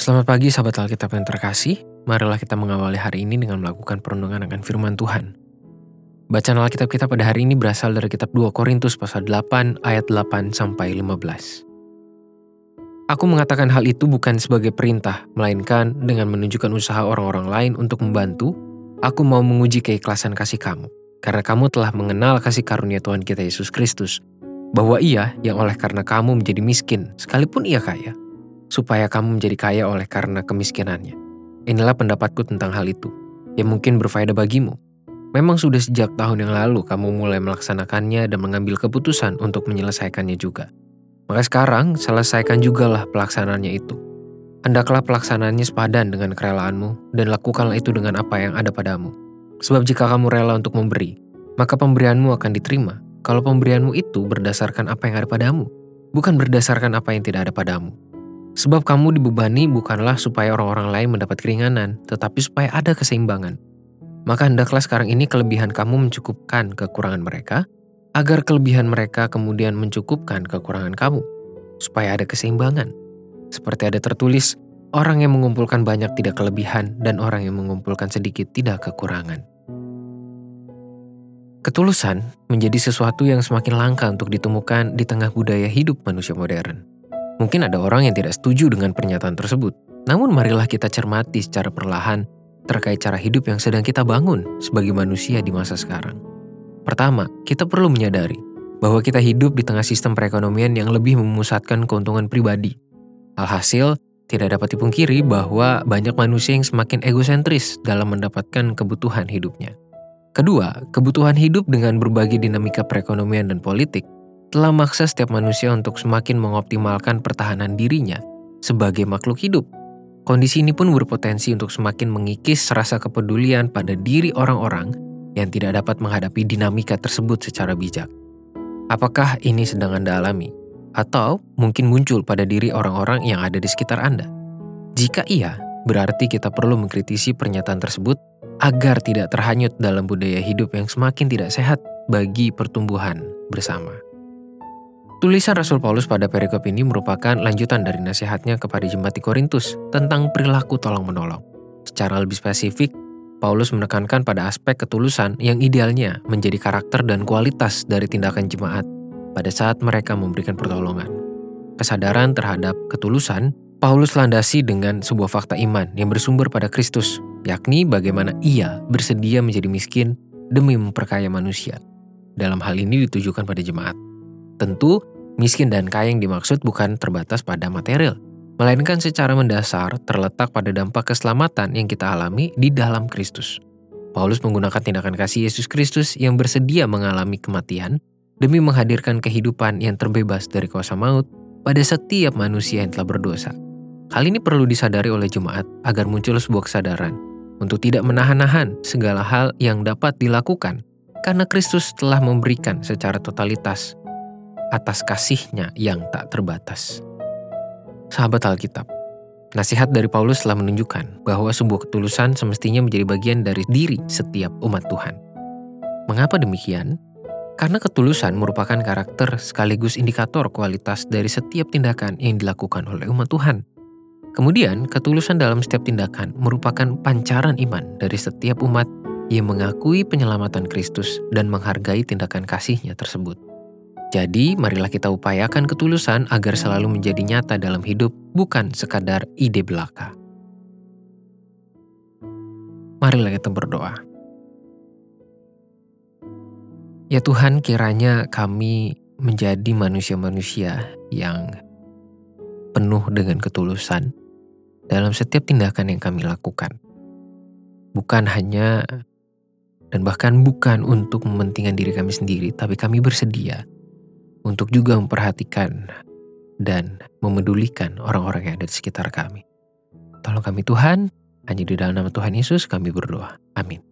Selamat pagi sahabat Alkitab yang terkasih. Marilah kita mengawali hari ini dengan melakukan perenungan akan firman Tuhan. Bacaan Alkitab kita pada hari ini berasal dari kitab 2 Korintus pasal 8 ayat 8 sampai 15. Aku mengatakan hal itu bukan sebagai perintah, melainkan dengan menunjukkan usaha orang-orang lain untuk membantu, aku mau menguji keikhlasan kasih kamu. Karena kamu telah mengenal kasih karunia Tuhan kita Yesus Kristus, bahwa ia yang oleh karena kamu menjadi miskin, sekalipun ia kaya, supaya kamu menjadi kaya oleh karena kemiskinannya. Inilah pendapatku tentang hal itu, yang mungkin berfaedah bagimu. Memang sudah sejak tahun yang lalu kamu mulai melaksanakannya dan mengambil keputusan untuk menyelesaikannya juga. Maka sekarang, selesaikan jugalah pelaksanaannya itu. Hendaklah pelaksanaannya sepadan dengan kerelaanmu, dan lakukanlah itu dengan apa yang ada padamu. Sebab jika kamu rela untuk memberi, maka pemberianmu akan diterima. Kalau pemberianmu itu berdasarkan apa yang ada padamu, bukan berdasarkan apa yang tidak ada padamu. Sebab kamu dibebani bukanlah supaya orang-orang lain mendapat keringanan, tetapi supaya ada keseimbangan. Maka hendaklah sekarang ini kelebihan kamu mencukupkan kekurangan mereka, agar kelebihan mereka kemudian mencukupkan kekurangan kamu, supaya ada keseimbangan. Seperti ada tertulis, orang yang mengumpulkan banyak tidak kelebihan, dan orang yang mengumpulkan sedikit tidak kekurangan. Ketulusan menjadi sesuatu yang semakin langka untuk ditemukan di tengah budaya hidup manusia modern. Mungkin ada orang yang tidak setuju dengan pernyataan tersebut. Namun marilah kita cermati secara perlahan terkait cara hidup yang sedang kita bangun sebagai manusia di masa sekarang. Pertama, kita perlu menyadari bahwa kita hidup di tengah sistem perekonomian yang lebih memusatkan keuntungan pribadi. Alhasil, tidak dapat dipungkiri bahwa banyak manusia yang semakin egosentris dalam mendapatkan kebutuhan hidupnya. Kedua, kebutuhan hidup dengan berbagai dinamika perekonomian dan politik telah maksa setiap manusia untuk semakin mengoptimalkan pertahanan dirinya sebagai makhluk hidup. Kondisi ini pun berpotensi untuk semakin mengikis rasa kepedulian pada diri orang-orang yang tidak dapat menghadapi dinamika tersebut secara bijak. Apakah ini sedang Anda alami? Atau mungkin muncul pada diri orang-orang yang ada di sekitar Anda? Jika iya, berarti kita perlu mengkritisi pernyataan tersebut agar tidak terhanyut dalam budaya hidup yang semakin tidak sehat bagi pertumbuhan bersama. Tulisan Rasul Paulus pada perikop ini merupakan lanjutan dari nasihatnya kepada jemaat di Korintus tentang perilaku tolong-menolong. Secara lebih spesifik, Paulus menekankan pada aspek ketulusan yang idealnya menjadi karakter dan kualitas dari tindakan jemaat pada saat mereka memberikan pertolongan. Kesadaran terhadap ketulusan, Paulus landasi dengan sebuah fakta iman yang bersumber pada Kristus, yakni bagaimana ia bersedia menjadi miskin demi memperkaya manusia. Dalam hal ini ditujukan pada jemaat. Tentu, miskin dan kaya yang dimaksud bukan terbatas pada material, melainkan secara mendasar terletak pada dampak keselamatan yang kita alami di dalam Kristus. Paulus menggunakan tindakan kasih Yesus Kristus yang bersedia mengalami kematian demi menghadirkan kehidupan yang terbebas dari kuasa maut pada setiap manusia yang telah berdosa. Hal ini perlu disadari oleh jemaat agar muncul sebuah kesadaran untuk tidak menahan-nahan segala hal yang dapat dilakukan karena Kristus telah memberikan secara totalitas atas kasihnya yang tak terbatas. Sahabat Alkitab, nasihat dari Paulus telah menunjukkan bahwa sebuah ketulusan semestinya menjadi bagian dari diri setiap umat Tuhan. Mengapa demikian? Karena ketulusan merupakan karakter sekaligus indikator kualitas dari setiap tindakan yang dilakukan oleh umat Tuhan. Kemudian, ketulusan dalam setiap tindakan merupakan pancaran iman dari setiap umat yang mengakui penyelamatan Kristus dan menghargai tindakan kasihnya tersebut. Jadi, marilah kita upayakan ketulusan agar selalu menjadi nyata dalam hidup, bukan sekadar ide belaka. Marilah kita berdoa. Ya Tuhan, kiranya kami menjadi manusia-manusia yang penuh dengan ketulusan dalam setiap tindakan yang kami lakukan. Bukan hanya dan bahkan bukan untuk mementingkan diri kami sendiri, tapi kami bersedia untuk juga memperhatikan dan memedulikan orang-orang yang ada di sekitar kami. Tolong kami Tuhan, hanya di dalam nama Tuhan Yesus kami berdoa. Amin.